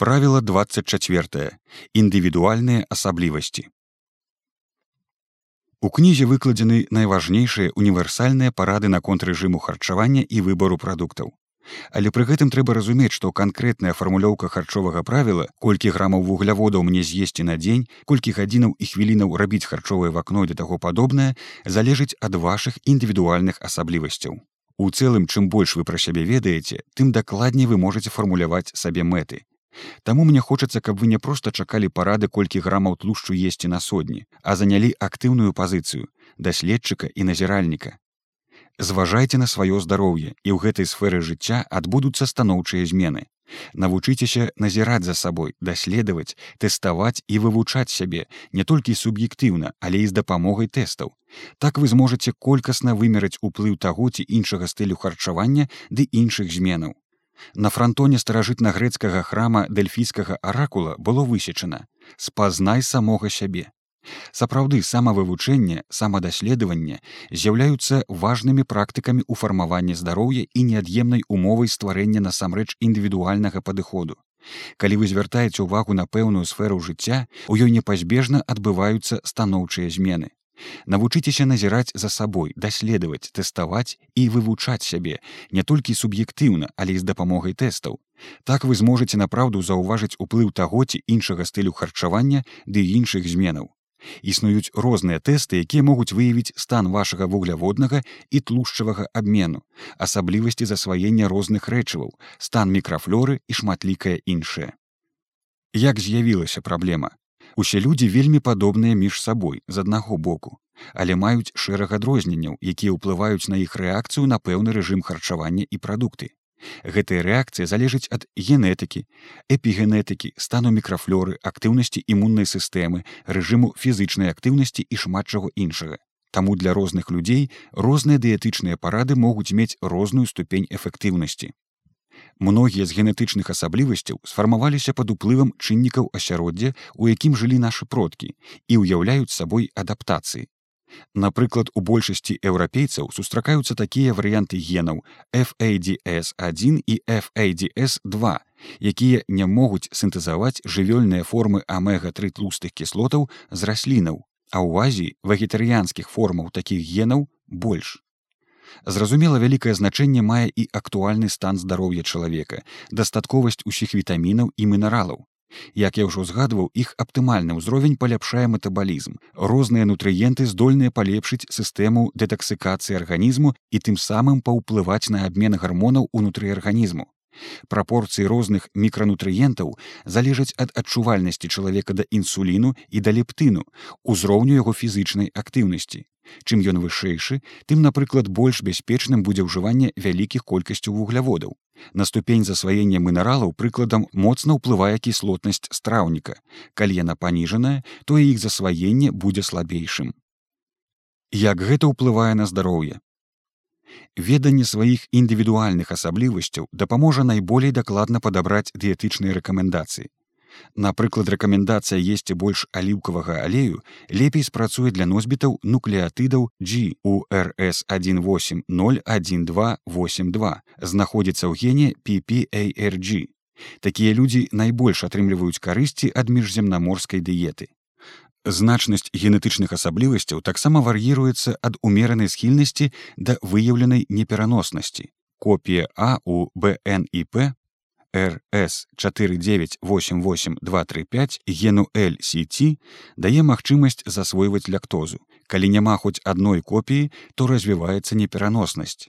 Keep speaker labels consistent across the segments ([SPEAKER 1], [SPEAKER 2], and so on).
[SPEAKER 1] Правіла 24 індывідуальныя асаблівасці У кнізе выкладзены найважнейшыя універсальныя парады наконт рэжыму харчавання і выбару прадуктаў. Але пры гэтым трэба разумець, што канкрэтная фармулёўка харчовага правіла, колькі грамаў вугляводаў мне з'есці на дзень, колькі гадзінаў і хвілінаў рабіць харчовае вакно для таго падобнае, залежыць ад вашых індывідуальных асаблівасцяў. У цэлым, чым больш вы пра сябе ведаеце, тым дакладней вы можете фармуляваць сабе мэты. Таму мне хочацца, каб вы не проста чакалі парады колькі грамаў тлушчу есці на сотні, а занялі актыўную пазіцыю даследчыка і назіральніка. Зважайце на сваё здароўе і ў гэтай сферы жыцця адбудуцца станоўчыя змены. Навучыцеся назіраць за сабой, даследаваць, тэставаць і вывучаць сябе не толькі суб'ектыўна, але і з дапамогай тэстаў. Так вы зможаце колькасна вымераць уплыў таго ці іншага стылю харчавання ды іншых зменаў. На франтоне старажытна-грэцкага храма дельфійскага аракула было высечана: спазнай самога сябе. Сапраўды самавывучэнне, самадаследаванне з'яўляюцца важнымі практыкамі ў фармаванні здароўя і неад'емнай умовай стварэння насамрэч індывідуальнага падыходу. Калі вы звяртаеце ўвагу на пэўную сферу жыцця, у ёй непазбежна адбываюцца станоўчыя змены. Навучыцеся назіраць за сабой, даследаваць, тэставаць і вывучаць сябе не толькі суб'ектыўна, але і з дапамогай тэстаў. Так вы зможаце напраўду заўважыць уплыў таго ці іншага стылю харчавання ды іншых зменаў. Існуюць розныя тэсты, якія могуць выявіць стан вашага вугляводнага і тлушчавага абмену, асаблівасці засваення розных рэчываў, стан мікрафлоры і шматлікае іншае. Як з'явілася праблема? Усе людзі вельмі падобныя між сабой з аднаго боку, але маюць шэраг адрозненняў, якія ўплываюць на іх рэакцыю на пэўны рэжым харчавання і прадукты. Гэтая рэакцыя залежыць ад генетыкі, эпігенетыкі, стану мікрафлоры, актыўнасці імуннай сістэмы, рэжыму фізычнай актыўнасці і шмат чаго іншага. Таму для розных людзей розныя дыетычныя парады могуць мець розную ступень эфектыўнасці. Многія з генетычных асаблівасцяў сфармаваліся пад уплывам чыннікаў асяроддзя, у якім жылі нашы продкі і ўяўляюць сабой адаптацыі. Напрыклад, у большасці еўрапейцаў сустракаюцца такія варыянты генаў FADS1 і FADS2, якія не могуць сінтэзаваць жывёльныя формы амега-3 тлустых кіслотаў з раслінаў, а ў азіі вегетарыянскіх формаў такіх генаў больш. Зразумела, вялікае значэнне мае і актуальны стан здароўя чалавека, дастатковасць усіх вітамінаў і мінералаў. Як я ўжо згадваў, іх аптымальны ўзровень паляпшае метабалізм. Розныя нутрыенты здольныя палепшыць сістэму дэтаксікацыі арганізму і тым самым паўплываць на абмен гармонаў унутры арганізму. Прапорцыі розных мікранутрыентаў залежаць ад адчувальнасці чалавека да інсуліну і да лептыну, узроўню яго фізычнай актыўнасці. Чым ён вышэйшы, тым, напрыклад, больш бяспечным будзе ўжыванне вялікіх колькасцяў вугляводаў. На ступень засваення мінералаў прыкладам моцна ўплывае кіслотнасць страўніка. Калі яна паніжаная, то іх засваенне будзе слабейшым. Як гэта ўплывае на здароўе? Веданне сваіх індывідуальных асаблівасцяў дапаможа найболей дакладна падабраць дыетычныя рэкамендацыі. Напрыклад, рэкамендацыя есці больш аліўкавага алею лепей спрацуе для носьбітаў нуклеатыдаў G у RS1801282 знаходзіцца ў гене PPARG. Такія людзі найбольш атрымліваюць карысці ад міжземнаморскай дыеты. Значнасць генетычных асаблівасцяў таксама вар'іруецца ад умеранай схільнасці да выяўленай непераноснасці. Копія А у БНІП RS4988235 гену LCT дае магчымасць засвойваць ляктозу. Калі няма хоць адной копіі, то развіваецца непераноснасць.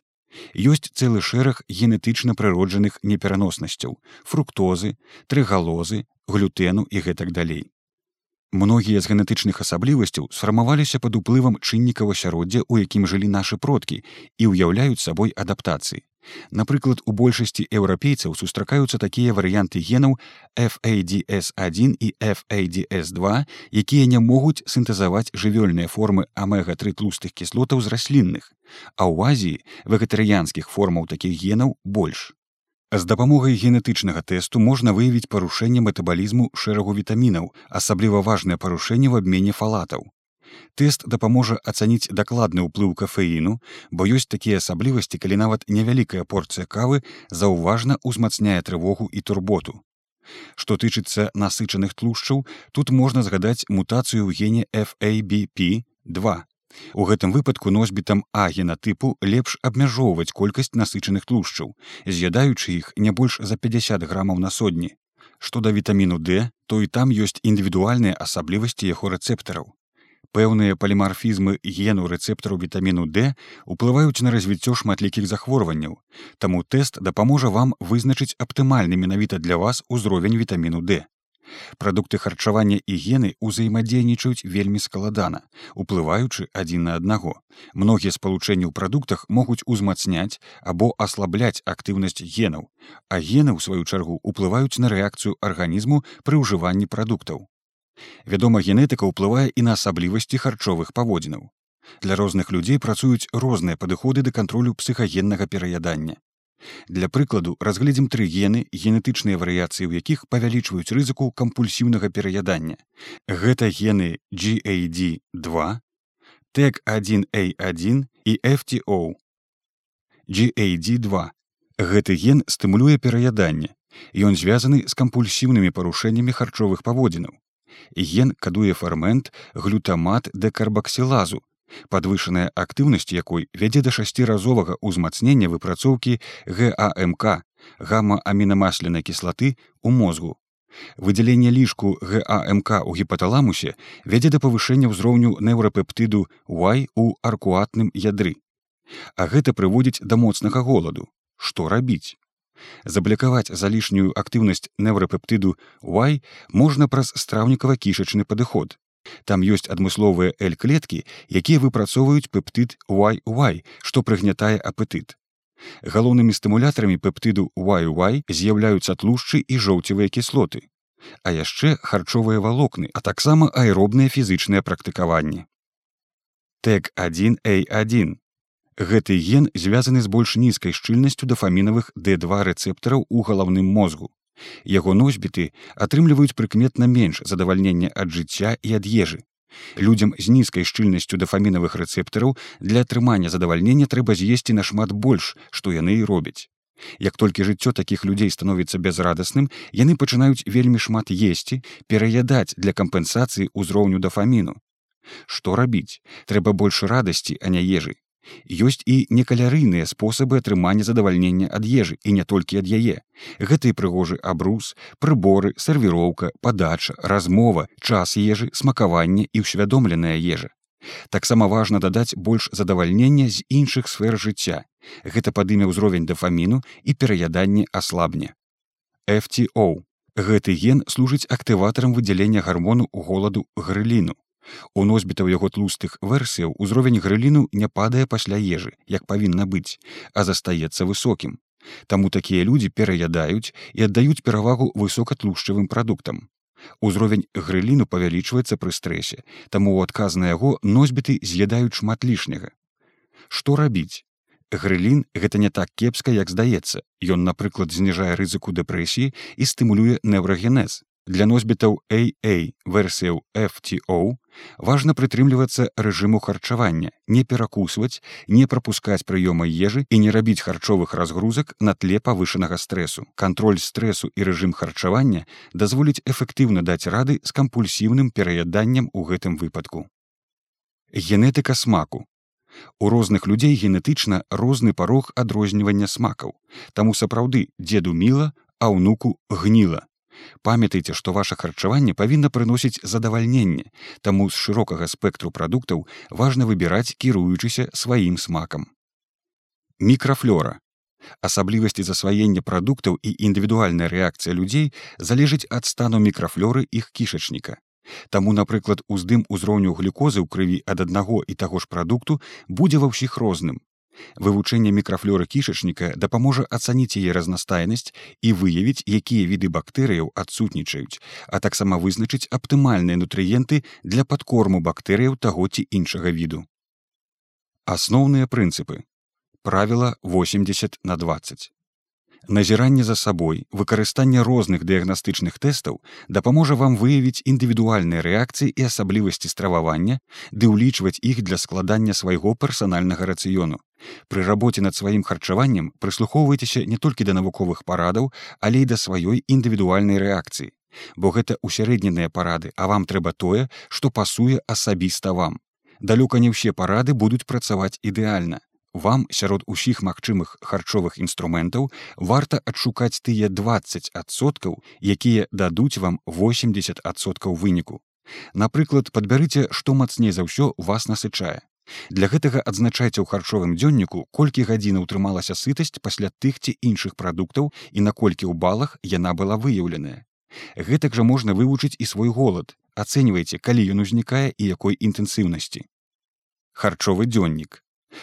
[SPEAKER 1] Ёсць цэлы шэраг генетычна прыроджаных непераноснасцяў, фруктозы, трыгалозы, глютэну і гэтак далей. Многія з генетычных асаблівасцяў сфармаваліся пад уплывам чыннікаў асяроддзя, у якім жылі нашы продкі і ўяўляюць сабой адаптацыі. Напрыклад, у большасці еўрапейцаў сустракаюцца такія варыянты генаў FADS1 і FADS2, якія не могуць сінтэзаваць жывёльныя формы амега-3 тлустых кіслотаў з раслінных, а ў азіі вегетарыянскіх формаў такіх генаў больш. З дапамогай генетычнага тэсту можна выявіць парушэнне метабалізму шэрагу вітамінаў, асабліва важнае парушэнне ў абмене фалатаў. Тэст дапаможа ацаніць дакладны ўплыў кафеіну, бо ёсць такія асаблівасці, калі нават невялікая порцыя кавы заўважна ўзмацняе трывогу і турботу. Што тычыцца насычаных тлушчаў, тут можна згадаць мутацыю ў гене FABP2. У гэтым выпадку носьбітам А генатыпу лепш абмяжоўваць колькасць насычаных тлушчаў, з'ядаючы іх не больш за 50 грамаў на сотні. Што да вітаміну D, то і там ёсць індывідуальныя асаблівасці яго рэцэптараў. Пэўныя палімарфізмы гену рэцэптару вітаміну D уплываюць на развіццё шматлікіх захворванняў. Таму тэст дапаможа вам вызначыць аптымальны менавіта для вас узровень вітаміну D. Прадукты харчавання і гены ўзаемадзейнічаюць вельмі складана, уплываючы адзін на аднаго. Многія спалучэнні ў прадуктах могуць узмацняць або аслабляць актыўнасць генаў, а гены ў сваю чаргу ўплываюць на рэакцыю арганізму пры ўжыванні прадуктаў. Вядома, генетыка ўплывае і на асаблівасці харчовых паводзінаў. Для розных людзей працуюць розныя падыходы да кантролю псіхагеннага пераядання. Для прыкладу разгледзім тры гены генетычныя варыяцыі, у якіх павялічваюць рызыку кампульсіўнага пераядання. Гэта гены GAD2, TEC1A1 і FTO. GAD2. Гэты ген стымулюе пераяданне. Ён звязаны з кампульсіўнымі парушэннямі харчовых паводзінаў ген кадуе фермент глютамат дэкарбаксілазу падвышаная актыўнасць якой вядзе да шасціразовага ўзмацнення выпрацоўкі гамк гамма-амінамасленай кіслаты у мозгу. Выдзяленне лішку гамк у гіпаталамусе вядзе да павышэння ўзроўню неўрапептыду y у аркуатным ядры. А гэта прыводзіць да моцнага голаду. Што рабіць? Заблякаваць залішнюю актыўнасць неўрапептыду Y можна праз страўнікава-кішачны падыход. Там ёсць адмысловыя эль-клеткі, якія выпрацоўваюць пептыд YY, што прыгнятае апетыт. Галоўнымі стымулятарамі пептыду YY з'яўляюцца тлушчы і жоўцевыя кіслоты. А яшчэ харчовыя валокны, а таксама аэробныя фізычныя практыкаванні. Тэк 1A1 Гэты ген звязаны з больш нізкай шчыльнасцю дафамінавых D2 рэцэптараў у галаўным мозгу. Яго носьбіты атрымліваюць прыкметна менш задавальнення ад жыцця і ад ежы. Людзям з нізкай шчыльнасцю дафамінавых рэцэптараў для атрымання задавальнення трэба з'есці нашмат больш, што яны і робяць. Як толькі жыццё такіх людзей становіцца безрадасным, яны пачынаюць вельмі шмат есці, пераядаць для кампенсацыі ўзроўню дафаміну. Што рабіць? Трэба больш радасці, а не ежы. Ёсць і некалярыйныя спосабы атрымання задавальнення ад ежы і не толькі ад яе. Гэта і прыгожы абрус, прыборы, сервіроўка, падача, размова, час ежы, смакаванне і ўсвядомленая ежа. Таксама важна дадаць больш задавальнення з іншых сфер жыцця. Гэта падыме ўзровень дафаміну і пераяданне аслабне. FTO. Гэты ген служыць актыватарам выдзялення гармону голаду грыліну. У носьбітаў яго тлустых версіяў узровень грыліну не падае пасля ежы, як павінна быць, а застаецца высокім. Таму такія людзі пераядаюць і аддаюць перавагу высокатлушчавым прадуктам. Узровень грыліну павялічваецца пры стрэсе, таму ў адказ на яго носьбіты з'ядаюць шмат лішняга. Што рабіць? Грылін гэта не так кепска, як здаецца. Ён, напрыклад, зніжае рызыку дэпрэсіі і стымулюе неўрагенез. Для носьбітаў AA версіяў FTO важна прытрымлівацца рэжыму харчавання, не перакусваць, не прапускаць прыёма ежы і не рабіць харчовых разгрузак на тле павышанага стрэсу. Кантроль стрэсу і рэжым харчавання дазволіць эфектыўна даць рады з кампульсіўным пераядданнем у гэтым выпадку. Генетыка смаку. У розных людзей генетычна розны парог адрознівання смакаў. Таму сапраўды дзеду міла, а ўнуку гніла памятайце што ваше харчаванне павінна прыносіць задавальненне таму з шырокага спектру прадуктаў важна выбіраць кіруючыся сваім смакам. Мікрафлора асаблівасці засваення прадуктаў і індывідуальная рэакцыя людзей залежыць ад стану мікрафлоры іх кішачніка. Таму, напрыклад, уздым узроўню глюкозы ў крыві ад аднаго і таго ж прадукту будзе ва ўсіх розным, Вывучэнне мікрафлоры кішачніка дапаможа ацаніць яе разнастайнасць і выявіць, якія віды бактэрыяў адсутнічаюць, а таксама вызначыць аптымальныя нутрыенты для падкорму бактэрыяў таго ці іншага віду. Асноўныя прынцыпы. Правіла 80 на 20. Назіранне за сабой, выкарыстанне розных дыягнастычных тэстаў дапаможа вам выявіць індывідуальныя рэакцыі і асаблівасці стрававання, ды ўлічваць іх для складання свайго персанальнага рацыёну. Пры рабоце над сваім харчаваннем прыслухоўвайцеся не толькі да навуковых парадаў, але і да сваёй індывідуальнай рэакцыі. Бо гэта усярэдненыя парады, а вам трэба тое, што пасуе асабіста вам. Далёка не ўсе парады будуць працаваць ідэальна. Вам сярод усіх магчымых харчовых інструментаў варта адшукаць тыя 20соткаў, якія дадуць вам 80соткаў выніку. Напрыклад, падбярыце, што мацней за ўсё вас насычае. Для гэтага адзначайце ў харчовым дзённіку, колькі гадзінаў трымалася сытасць пасля тых ці іншых прадуктаў і наколькі ў балах яна была выяўленая. Гэтак жа можна вывучыць і свой голад. Ацэньвайце, калі ён узнікае і якой інтэнсіўнасці. Харчовы дзённік.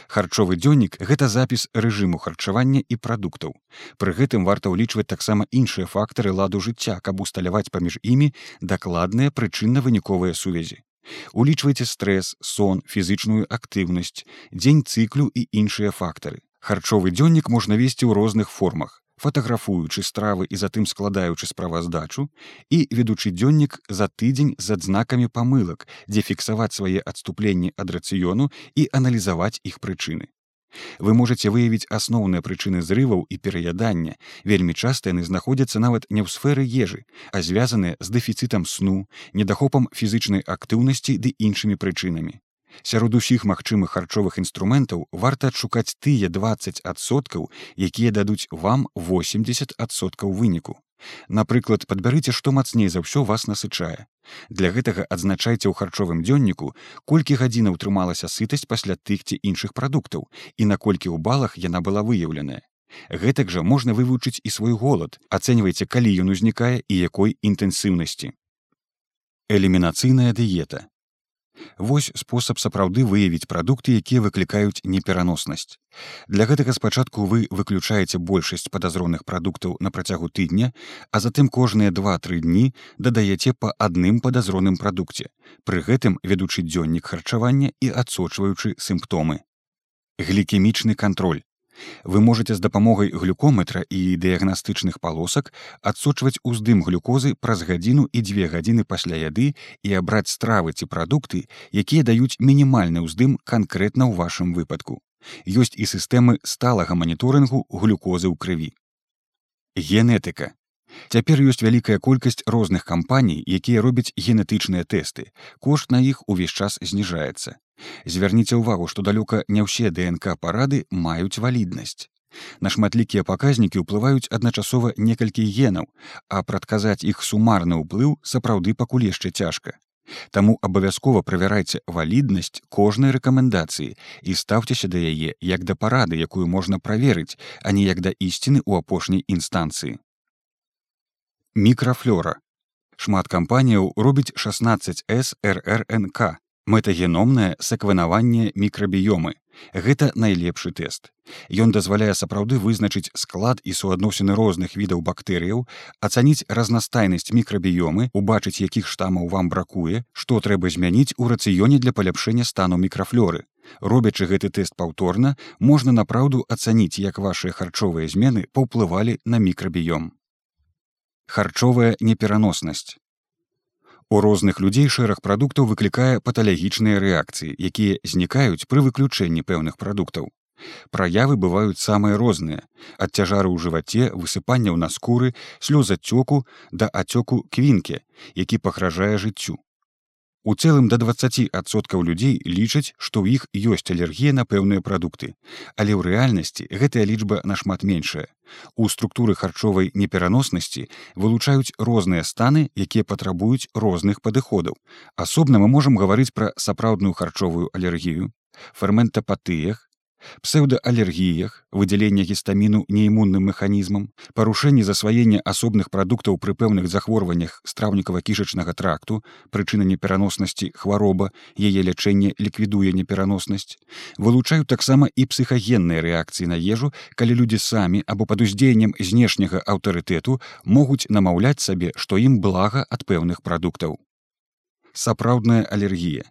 [SPEAKER 1] Харчовы дзённік гэта запіс рэжыму харчавання і прадуктаў. Пры гэтым варта ўлічваць таксама іншыя фактары ладу жыцця, каб усталяваць паміж імі дакладныя прычынна-выніковыя сувязі. Улічвайце стрэс, сон, фізычную актыўнасць, дзень цыклю і іншыя фактары. Харчовы дзённік можна весці ў розных формах фатаграфуючы стравы і затым складаючы справаздачу і ведучы дзённік за тыдзень з адзнакамі памылак, дзе фіксаваць свае адступленні ад рацыёну і аналізаваць іх прычыны. Вы можете выявіць асноўныя прычыны зрываў і пераядання. Вельмі часта яны знаходзяцца нават не ў сферы ежы, а звязаныя з дэфіцытам сну, недахопам фізычнай актыўнасці ды іншымі прычынамі. Сярод усіх магчымых харчовых інструментаў варта адшукаць тыя 20соткаў, якія дадуць вам 80соткаў выніку. Напрыклад, падбярыце, што мацней за ўсё вас насычае. Для гэтага адзначайце ў харчовым дзённіку, колькі гадзінаў трымалася сытасць пасля тых ці іншых прадуктаў і наколькі ў балах яна была выяўленая. Гэтак жа можна вывучыць і свой голад, ацэньвайце, калі ён узнікае і якой інтэнсіўнасці. Элімінацыйная дыета Вось спосаб сапраўды выявіць прадукты, якія выклікаюць непераноснасць. Для гэтага спачатку вы выключаеце большасць падазроных прадуктаў на працягу тыдня, а затым кожныя два-тры дні дадаяце па адным падазроным прадукце. Пры гэтым ведучы дзённік харчавання і адсочваючы сімптомы. Глікемічны кантроль. Вы можете з дапамогай глюкометра і дыягнастычных палосак адсочваць уздым глюкозы праз гадзіну і дзве гадзіны пасля яды і абраць стравы ці прадукты, якія даюць мінімальны ўздым канкрэтна ў вашым выпадку. Ёсць і сістэмы сталага маніторынгу глюкозы ў крыві. Генетыка. Цяпер ёсць вялікая колькасць розных кампаній, якія робяць генетычныя тэсты. Кошт на іх увесь час зніжаецца. Звярніце ўвагу, што далёка не ўсе ДНК парады маюць валіднасць. На шматлікія паказнікі ўплываюць адначасова некалькі генаў, а прадказаць іх сумарны ўплыў сапраўды пакуль яшчэ цяжка. Таму абавязкова правярайце валіднасць кожнай рэкамендацыі і стаўцеся да яе як да парады, якую можна праверыць, а не як да ісціны ў апошняй інстанцыі. Мікрафлора. Шмат кампаніяў робіць 16 СРРНК мэтагеномнае сакванаванне мікрабіёмы. Гэта найлепшы тэст. Ён дазваляе сапраўды вызначыць склад і суадносіны розных відаў бактэрыяў, ацаніць разнастайнасць мікрабіёмы, убачыць, якіх штамаў вам бракуе, што трэба змяніць у рацыёне для паляпшэння стану мікрафлоры. Робячы гэты тэст паўторна, можна напраўду ацаніць, як вашыя харчовыя змены паўплывалі на мікрабіём. Харчовая непераноснасць. У розных людзей шэраг прадуктаў выклікае паталагічныя рэакцыі, якія знікаюць пры выключэнні пэўных прадуктаў. Праявы бываюць самыя розныя ад цяжары ў жываце высыпанняў на скуры слёзацёку да ацёку квінке, які пагражае жыццю. У цэлым да 20соткаў людзей лічаць, што ў іх ёсць алергія на пэўныя прадукты. Але ў рэальнасці гэтая лічба нашмат меншая. У структуры харчовай непераноснасці вылучаюць розныя станы, якія патрабуюць розных падыходаў. Асобна мы можам гаварыць пра сапраўдную харчовую алергію, ферментапатыях, псеўдаалергіях, выдзяленне гістаміну неімунным механізмам, парушэнне засваення асобных прадуктаў пры пэўных захворваннях страўнікава-кішачнага тракту, прычына непераноснасці хвароба, яе лячэнне ліквідуе непераноснасць. Вылучаюць таксама і псіхагенныя рэакцыі на ежу, калі людзі самі або пад уздзеяннем знешняга аўтарытэту могуць намаўляць сабе, што ім блага ад пэўных прадуктаў. Сапраўдная алергія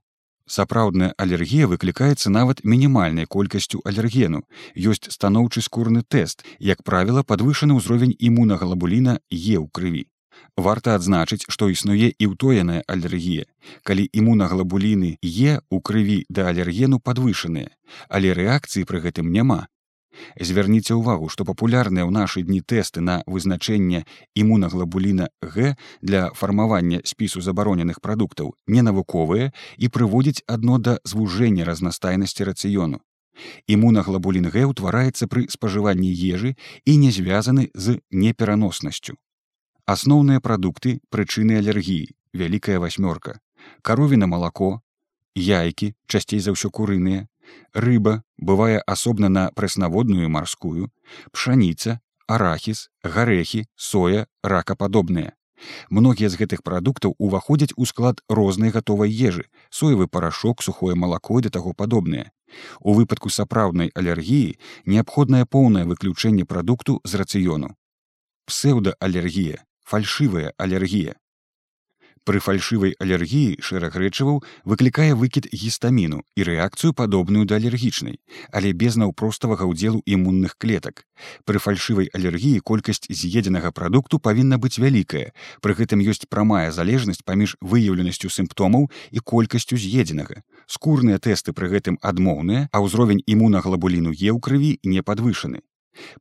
[SPEAKER 1] Сапраўдная алергія выклікаецца нават мінімальнай колькасцю алергену. Ёсць станоўчы скурны тэст, як правіла, падвышаны ўзровень імунагалабуліна е ў крыві. Варта адзначыць, што існуе і ўтоеная алергія, калі імунаглабуліны е у крыві да алергену падвышаныя, але рэакцыі пры гэтым няма. Звярніце ўвагу, што папулярныя ў нашы дні тэсты на вызначэнне імунаглабуліна Г для фармавання спісу забароненых прадуктаў ненавуковыя і прыводзіць адно да звужэння разнастайнасці рацыёну. Імунаглабулін Г ўтвараецца пры спажыванні ежы і не звязаны з непераноснасцю. Асноўныя прадукты прычыны алергіі вялікая васьмёрка каровіна малако яйкі часцей за ўсё курыныя рыба бывае асобна на прэснаводную марскую пшаніца арахіс гарэхі соя ракападобныя. Многія з гэтых прадуктаў уваходзяць у склад рознай гатовай ежы соевы парашок сухое малако да таго падобнае У выпадку сапраўднай алергіі неабходнае поўнае выключэнне прадукту з рацыёну. Псеўдаалергія фальшывая алергія. Пры фальшывай алергіі шэраг рэчываў выклікае выкід гістаміну і рэакцыю падобную да алергічнай, але без наўпроставага ўдзелу імунных клетак. Пры фальшывай алергіі колькасць з'едзенага прадукту павінна быць вялікая. Пры гэтым ёсць прамая залежнасць паміж выяўленасцю сімптомаў і колькасцю з'едзенага. Скурныя тэсты пры гэтым адмоўныя, а ўзровень імунаглабуліну е ў крыві не падвышаны.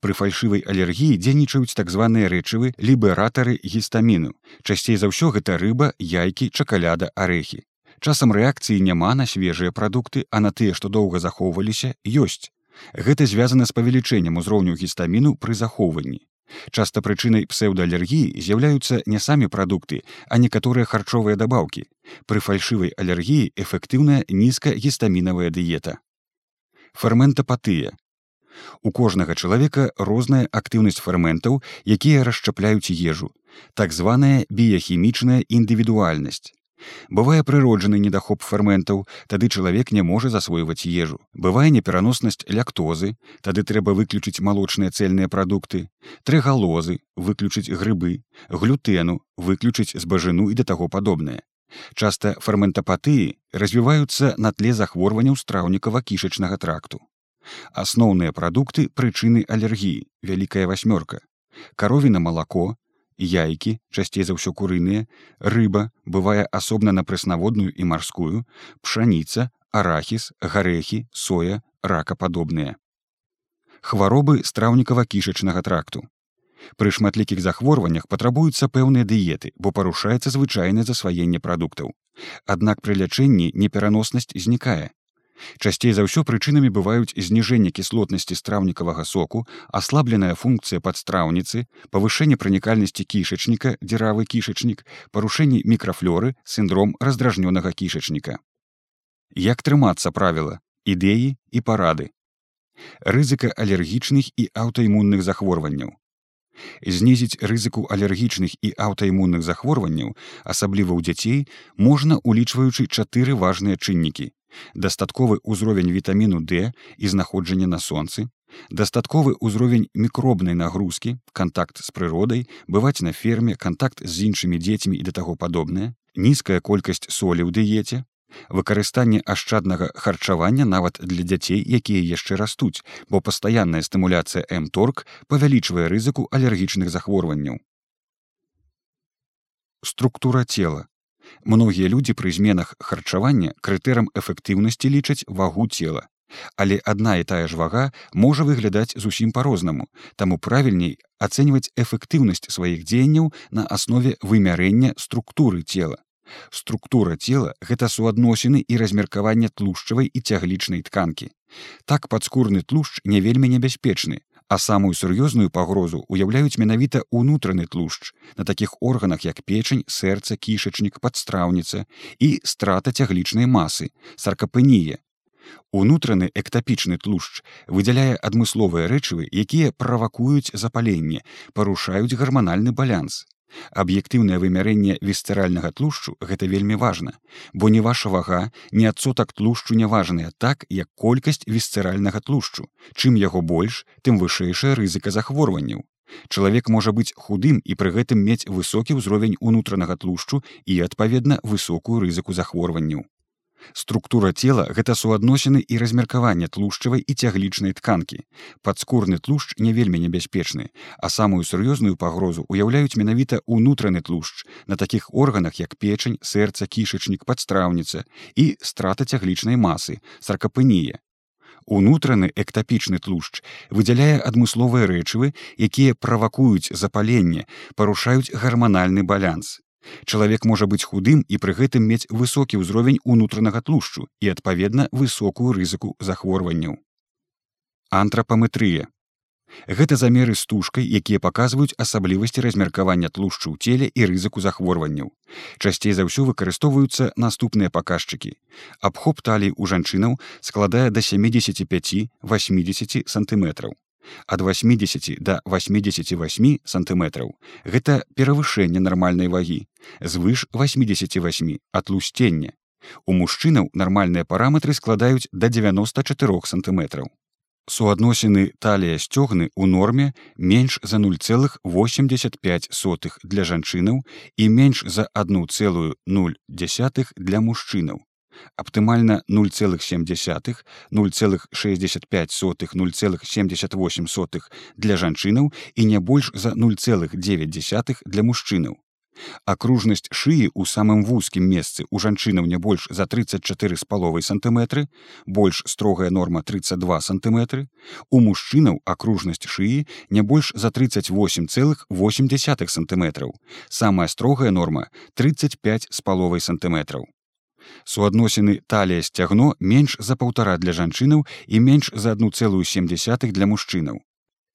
[SPEAKER 1] Пры фальшывай алергіі дзейнічаюць так званыя рэчывы лібератары гістаміну. Часцей за ўсё гэта рыба, яйкі, чакаляда, арэхі. Часам рэакцыі няма на свежыя прадукты, а на тыя, што доўга захоўваліся, ёсць. Гэта звязана з павелічэннем узроўню гістаміну пры захоўванні. Часта прычынай псеўдаалергіі з'яўляюцца не самі прадукты, а некаторыя харчовыя дабаўкі. Пры фальшывай алергіі эфектыўная нізкагістамінавая дыета. Ферментапатыя У кожнага чалавека розная актыўнасць ферментаў, якія расчапляюць ежу, так званая біяхімічная індывідуальнасць. Бывае прыроджаны недахоп ферментаў, тады чалавек не можа засвойваць ежу. Бывае непераноснасць ляктозы, тады трэба выключыць малочныя цэльныя прадукты, трыгалозы, выключыць грыбы, глютэну, выключыць збажыну і да таго падобнае. Часта ферментапатыі развіваюцца на тле захворванняў страўнікава кішачнага тракту. Асноўныя прадукты прычыны алергіі вялікая васьмёрка каровіна малако яйкі часцей за ўсё курыныя рыба бывае асобна на прэснаводную і марскую пшаніца арахіс гарэхі соя ракападобныя хваробы страўнікава кішачнага тракту Пры шматлікіх захворваннях патрабуюцца пэўныя дыеты, бо парушаецца звычайнае засваенне прадуктаў. Аднак пры лячэнні непераноснасць знікае. Часцей за ўсё прычынамі бываюць зніжэнне кіслотнасці страўнікавага соку, аслабленая функцыя падстраўніцы, павышэнне пранікальнасці кішачніка, дзіравы кішачнік, парушэнні мікрафлоры, сіндром раздражнёнага кішачніка. Як трымацца правіла, ідэі і парады. Рызыка алергічных і аўтаімунных захворванняў. Знізіць рызыку алергічных і аўтаімунных захворванняў, асабліва ў дзяцей, можна улічваючы чатыры важныя чыннікі дастатковы ўзровень вітаміну D і знаходжання на сонцы, дастатковы ўзровень мікробнай нагрузкі, кантакт з прыродай, бываць на ферме, кантакт з іншымі дзецьмі і да таго падобнае, нізкая колькасць солі ў дыеце, выкарыстанне ашчаднага харчавання нават для дзяцей, якія яшчэ растуць, бо пастаянная стымуляцыя мторг павялічвае рызыку алергічных захворванняў. Структура цела Многія людзі пры зменах харчавання крытэрам эфектыўнасці лічаць вагу цела. Але адна і тая ж вага можа выглядаць зусім па-рознаму, таму правільней ацэньваць эфектыўнасць сваіх дзеянняў на аснове вымярэння структуры цела. Структура цела гэта суадносіны і размеркаванне тлушчавай і цяглічнай тканкі. Так падскурны тлушч не вельмі небяспечны, А самую сур'ёзную пагрозу уяўляюць менавіта ўнутраны тлушч на такіх органах як печань, сэрца, кішачнік, падстраўніца і страта цяглічнай масы, саркапынія. Унутраны эктапічны тлушч выдзяляе адмысловыя рэчывы, якія правакуюць запаленне, парушаюць гарманальны балянс. Аб'ектыўнае вымярэнне вісцеральнага тлушчу гэта вельмі важна, бо не ваша вага, не адсотак тлушчу няважныя так, як колькасць вісцеральнага тлушчу. Чым яго больш, тым вышэйшая рызыка захворванняў. Чалавек можа быць худым і пры гэтым мець высокі ўзровень унутранага тлушчу і адпаведна высокую рызыку захворванняў. Структура цела гэта суадносіны і размеркаванне тлушчавай і цяглічнай тканкі. Падскурны тлушч не вельмі небяспечны, а самую сур'ёзную пагрозу уяўляюць менавіта ўнутраны тлушч на такіх органах як печань, сэрца, кішачнік, падстраўніца і страта цяглічнай масы, саркапынія. Унутраны эктапічны тлушч выдзяляе адмысловыя рэчывы, якія правакуюць запаленне, парушаюць гарманальны баланс. Чалавек можа быць худым і пры гэтым мець высокі ўзровень унутранага тлушчу і адпаведна высокую рызыку захворванняў. Антрапаметрыя. Гэта замеры стужкай, якія паказваюць асаблівасці размеркавання тлушчу ў целе і рызыку захворванняў. Часцей за ўсё выкарыстоўваюцца наступныя паказчыкі. Абхоп талій у жанчынаў складае да 75-80 сантыметраў ад 80 до 88 сантыметраў. Гэта перавышэнне нармальнай вагі звыш 88 атлусцення у мужчынаў нармальныя параметры складаюць до 94 сантыметраў. Суадносіны талія сцёгны ў норме менш за 0,85 сотых для жанчынаў і менш за 1,0 для мужчынаў аптымальна 0,7 0,65 0,78 для жанчынаў і не больш за 0,9 для мужчынаў. Акружнасць шыі ў самым вузкім месцы у жанчынаў не больш за 34 з паловай сантыметры, больш строгая норма 32 сантыметры, у мужчынаў акружнасць шыі не больш за 38,8 сантыметраў. Самая строгая норма 35 з паловай сантыметраў суадносіны талія сцягно менш за паўтара для жанчынаў і менш за 1,7 для мужчынаў.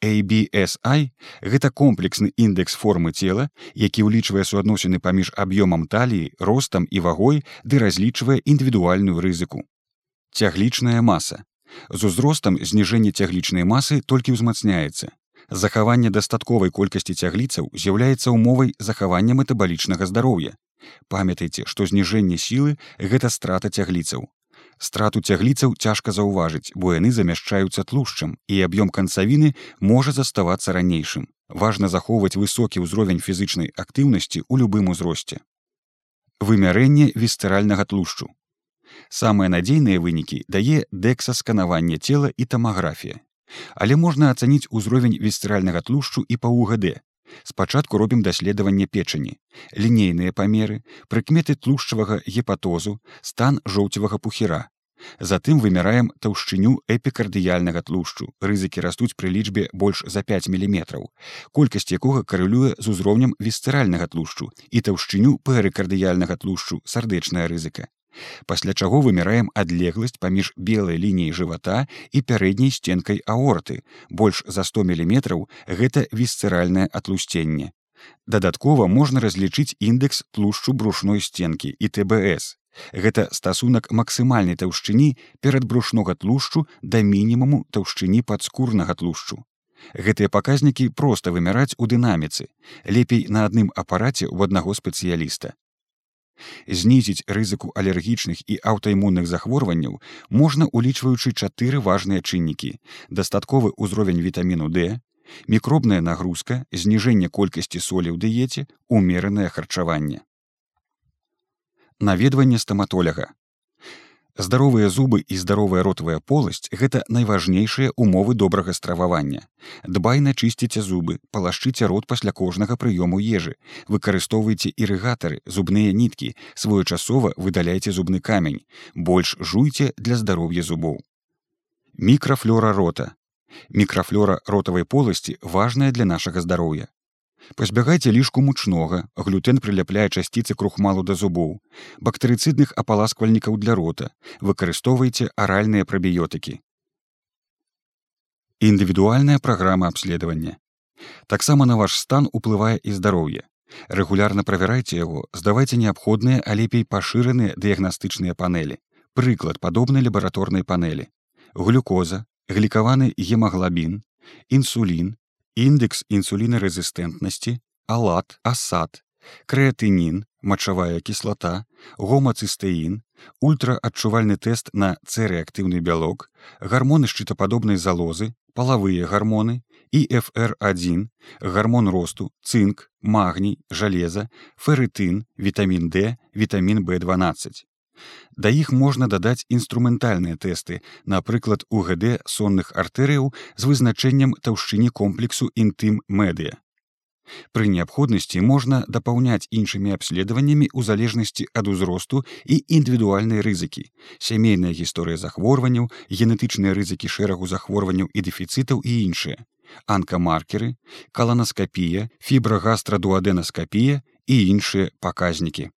[SPEAKER 1] ABSI гэта комплексны індэкс формы цела, які ўлічвае суадносіны паміж аб'ёмам таліі, ростам і вагой ды разлічвае індывідуальную рызыку. Цяглічная маса. З узростам зніжэнне цяглічнай масы толькі ўзмацняецца. Захаванне дастатковай колькасці цягліцаў з'яўляецца ўмовай захавання метабалічнага здароўя, памятайце што зніжэнне сілы гэта страта цягліцаў. Страту цягліцаў цяжка заўважыць бо яны замяшчаюцца тлушчам і аб'ём канцавіны можа заставацца ранейшым. Важна захоўваць высокі ўзровень фізычнай актыўнасці ў любым узросце. Вымярэнне вестыральнага тлушчу. Самыя надзейныя вынікі дае дэксасканаванне цела і тамаграфія. Але можна ацаніць узровень вестыральнага тлушчу і па угд спачатку робім даследаванне печані. Лінейныя памеры прыкметы тлушчавага гепатозу стан жоўцевага пухера затым вымяраем таўшчыню эпікардыяльнага тлушчу. Рызыкі растуць пры лічбе больш за 5 міліметраў колькасць якога карылюе з узроўнем вестыральнага тлушчу і таўшчыню пэрыкардыяльнага тлушчу сардэчная рызыка пасля чаго вымяраем адлегласць паміж белай лініяй жывата і пярэдняй сценкай аорты. Больш за 100 міліметраў гэта вісцэральнае атлусценне. Дадаткова можна разлічыць індэкс тлушчу брушной сценкі і тбс гэта стасунак максімальнай таўшчыні перад брушнога тлушчу да мінімуму таўшчыні падскурнага тлушчу. Гэтыя паказнікі проста вымяраць у дынаміцы. Лепей на адным апараце ў аднаго спецыяліста знізіць рызыку алергічных і аўтаімунных захворванняў можна улічваючы чатыры важныя чыннікі дастатковы ўзровень вітаміну d мікробная нагрузка зніжэнне колькасці солі ў дыеце умеранае харчаванне. Наведванне стаматоляга Здаровыя зубы і здаровая ротавая поласць гэта найважнейшыя умовы добрага стрававання. Дбайна чысціце зубы, палашчыце рот пасля кожнага прыёму ежы, выкарыстоўвайце ірыгатары, зубныя ніткі, своечасова выдаляйце зубны камень, больш жуйце для здароўя зубоў. Мікрафлора рота. Мікрафлора ротавай поласці важная для нашага здароўя. Пазбягайце лішку мучнога, глютэн прыляпляе часціцы крухмалу да зубоў, бактэрыцыдных апаласквальнікаў для рота, выкарыстоўвайце аральныя прабіётыкі. Індывідуальная праграма абследавання. Таксама на ваш стан уплывае і здароўе. Рэгулярна правярайце яго, здавайце неабходныя, а лепей пашыраныя дыягнастычныя панелі. Прыклад падобнай лабараторнай панелі. Глюкоза, глікаваны гемаглабін, інсулін, індекс інсулінарэзістэнтнасці, алат, асад, крэатынін, мачавая кіслата, гомацыстэін, ультраадчувальны тэст на цэрэактыўны бялок, гармоны шчытападобнай залозы, палавыя гармоны, ІФР1, гармон росту, цынк, магній, жалеза, ферытын, вітамін D, вітамін B12. Да іх можна дадаць інструментальныя тэсты, напрыклад, УГД сонных артэрыяў з вызначэннем таўшчыні комплексу інтым медыя. Пры неабходнасці можна дапаўняць іншымі абследаваннямі ў залежнасці ад узросту і індывідуальнай рызыкі, сямейная гісторыя захворванняў, генетычныя рызыкі шэрагу захворванняў і дэфіцытаў і іншыя, анкамаркеры, каланаскапія, фібрагастрадуаденаскапія і іншыя паказнікі.